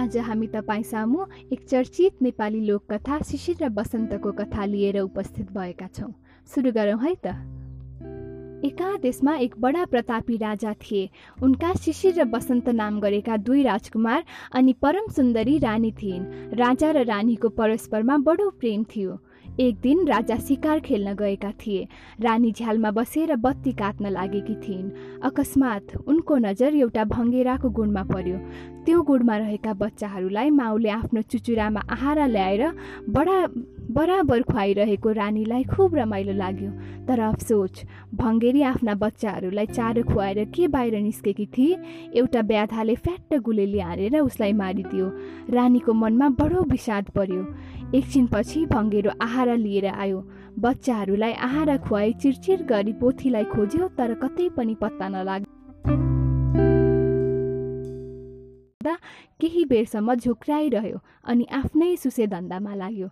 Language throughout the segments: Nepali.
आज हामी तपाईँ सामु एक चर्चित नेपाली लोककथा शिशिर र बसन्तको कथा लिएर उपस्थित भएका छौँ। सुरु गरौँ है त। एका देशमा एक बडा प्रतापी राजा थिए। उनका शिशिर र बसन्त नाम गरेका दुई राजकुमार अनि परम सुन्दरी रानी थिइन्। राजा र रानीको परस्परमा बडो प्रेम थियो। एक दिन राजा शिकार खेल्न गएका थिए। रानी झ्यालमा बसेर बत्ती काट्न लागेकी थिइन्। अकस्मात उनको नजर एउटा भङ्गेराको गुणमा पर्यो। त्यो गुडमा रहेका बच्चाहरूलाई माउले आफ्नो चुचुरामा आहारा ल्याएर बडा बराबर खुवाइरहेको रानीलाई खुब रमाइलो लाग्यो। तर अफसोच भङ्गेरी आफ्ना बच्चाहरूलाई चारो खुवाएर के बाहिर निस्केकी थिए एउटा ब्याधाले फ्याट्ट गुलेली हानेर उसलाई मारिदियो। रानीको मनमा बडो विषाद पर्यो। एकछिनपछि भङ्गेरो आहारा लिएर आयो। बच्चाहरूलाई आहारा खुवाई चिरचिर गरी पोथीलाई खोज्यो तर कतै पनि पत्ता नलाग्यो केही बेरसम्म झुक्राइरह्यो अनि आफ्नै सुसे धन्दामा लाग्यो।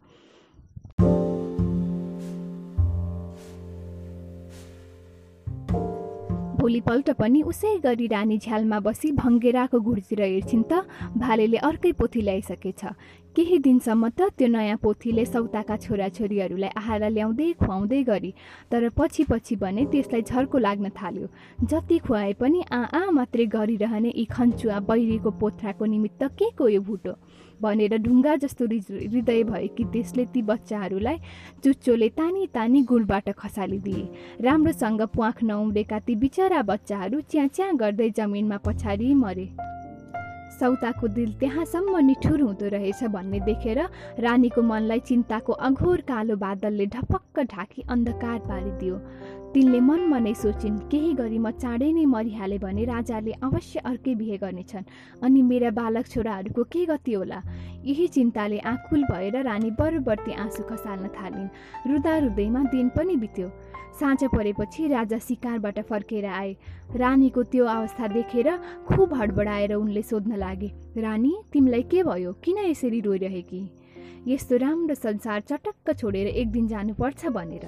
भोलिपल्ट पनि उसै गरी रानी झ्यालमा बसी भङ्गेराको घुर्तिर हेर्छिन् त भालेले अर्कै पोथी ल्याइसकेछ। केही दिनसम्म त त्यो नयाँ पोथीले सौताका छोराछोरीहरूलाई आहारा ल्याउँदै खुवाउँदै गरी तर पछि पछि भने त्यसलाई झर्को लाग्न थाल्यो। जति खुवाए पनि आ आ मात्रै गरिरहने यी खन्चुवा बैरीको पोथ्राको निमित्त के को यो भुटो? भनेर ढुङ्गा जस्तो हृदय भएकी त्यसले ती बच्चाहरूलाई चुच्चोले तानी तानी गुलबाट खसालिदिए। राम्रोसँग प्वाख नउम्रेका ती बिचरा बच्चाहरू च्याँ गर्दै जमिनमा पछाडि मरे। सौताको दिल त्यहाँसम्म निठुर हुँदो रहेछ भन्ने देखेर रानीको मनलाई चिन्ताको अघोर कालो बादलले ढपक्क ढाकी अन्धकार पारिदियो। तिनले मनमा नै सोचिन् केही गरी म चाँडै नै मरिहाले भने राजाले अवश्य अर्कै बिहे गर्नेछन्। अनि मेरा बालक छोराहरूको के गति होला यही चिन्ताले आँकुल भएर रानी बरबर्ती आँसु खसाल्न थालिन्। रुदा रुदैमा दिन पनि बित्यो। साँझ परेपछि राजा शिकारबाट फर्केर आए। रानीको त्यो अवस्था देखेर खुब हडबडाएर उनले सोध्न लागे रानी तिमीलाई के भयो? किन यसरी रोइरहेकी? यस्तो राम्रो संसार चटक्क छोडेर एक दिन जानुपर्छ भनेर।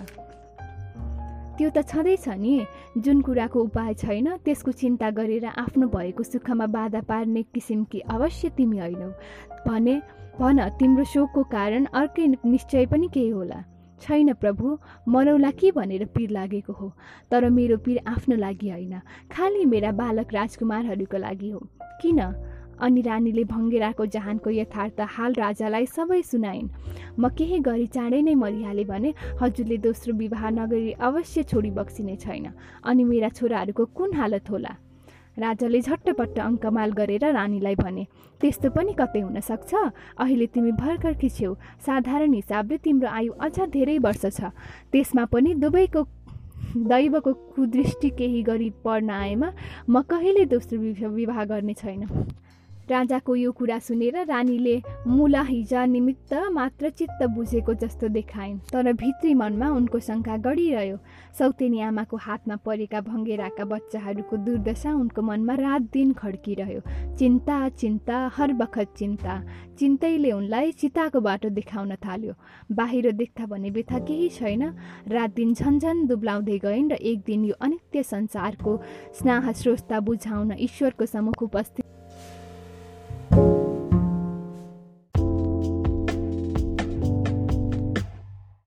त्यो त छँदैछ नि। जुन कुराको उपाय छैन त्यसको चिन्ता गरेर आफ्नो भएको सुखमा बाधा पार्ने किसिमकी अवश्य तिमी होइनौ। भने भन तिम्रो शोकको कारण अर्कै निश्चय पनि केही होला। छैन प्रभु मरौला के भनेर पिर लागेको हो तर मेरो पिर आफ्नो लागि होइन। खालि मेरा बालक राजकुमारहरूको लागि हो। किन? अनि रानीले भङ्गेराको जहानको यथार्थ हाल राजालाई सबै सुनाइन्। म केही गरी चाँडै नै मरिहालेँ भने हजुरले दोस्रो विवाह नगरी अवश्य छोडी बक्सिने छैन। अनि मेरा छोराहरूको कुन हालत होला? राजाले झट्टपट्ट अङ्कमाल गरेर रानीलाई भने त्यस्तो पनि कतै हुनसक्छ अहिले तिमी भर्खर छेउ साधारण हिसाबले तिम्रो आयु अझ धेरै वर्ष छ। त्यसमा पनि दुवैको दैवको कुदृष्टि केही गरी पर्न आएमा म कहिले दोस्रो विवाह गर्ने छैन। राजाको यो कुरा सुनेर रानीले मुला हिजा निमित्त मात्र चित्त बुझेको जस्तो देखाइन्। तर भित्री मनमा उनको शङ्का गढिरह्यो। सौतेनी आमाको हातमा परेका भङ्गेराका बच्चाहरूको दुर्दशा उनको मनमा रात दिन खड्किरह्यो। चिन्ता चिन्ता हर बखत चिन्ता। चिन्तैले उनलाई चिताको बाटो देखाउन थाल्यो। बाहिर देख्दा भने व्यथा केही छैन। रात दिन झन्झन दुब्लाउँदै गइन् र एक दिन यो अनित्य संसारको स्नाह स्रोस्ता बुझाउन ईश्वरको सम्मुख उपस्थित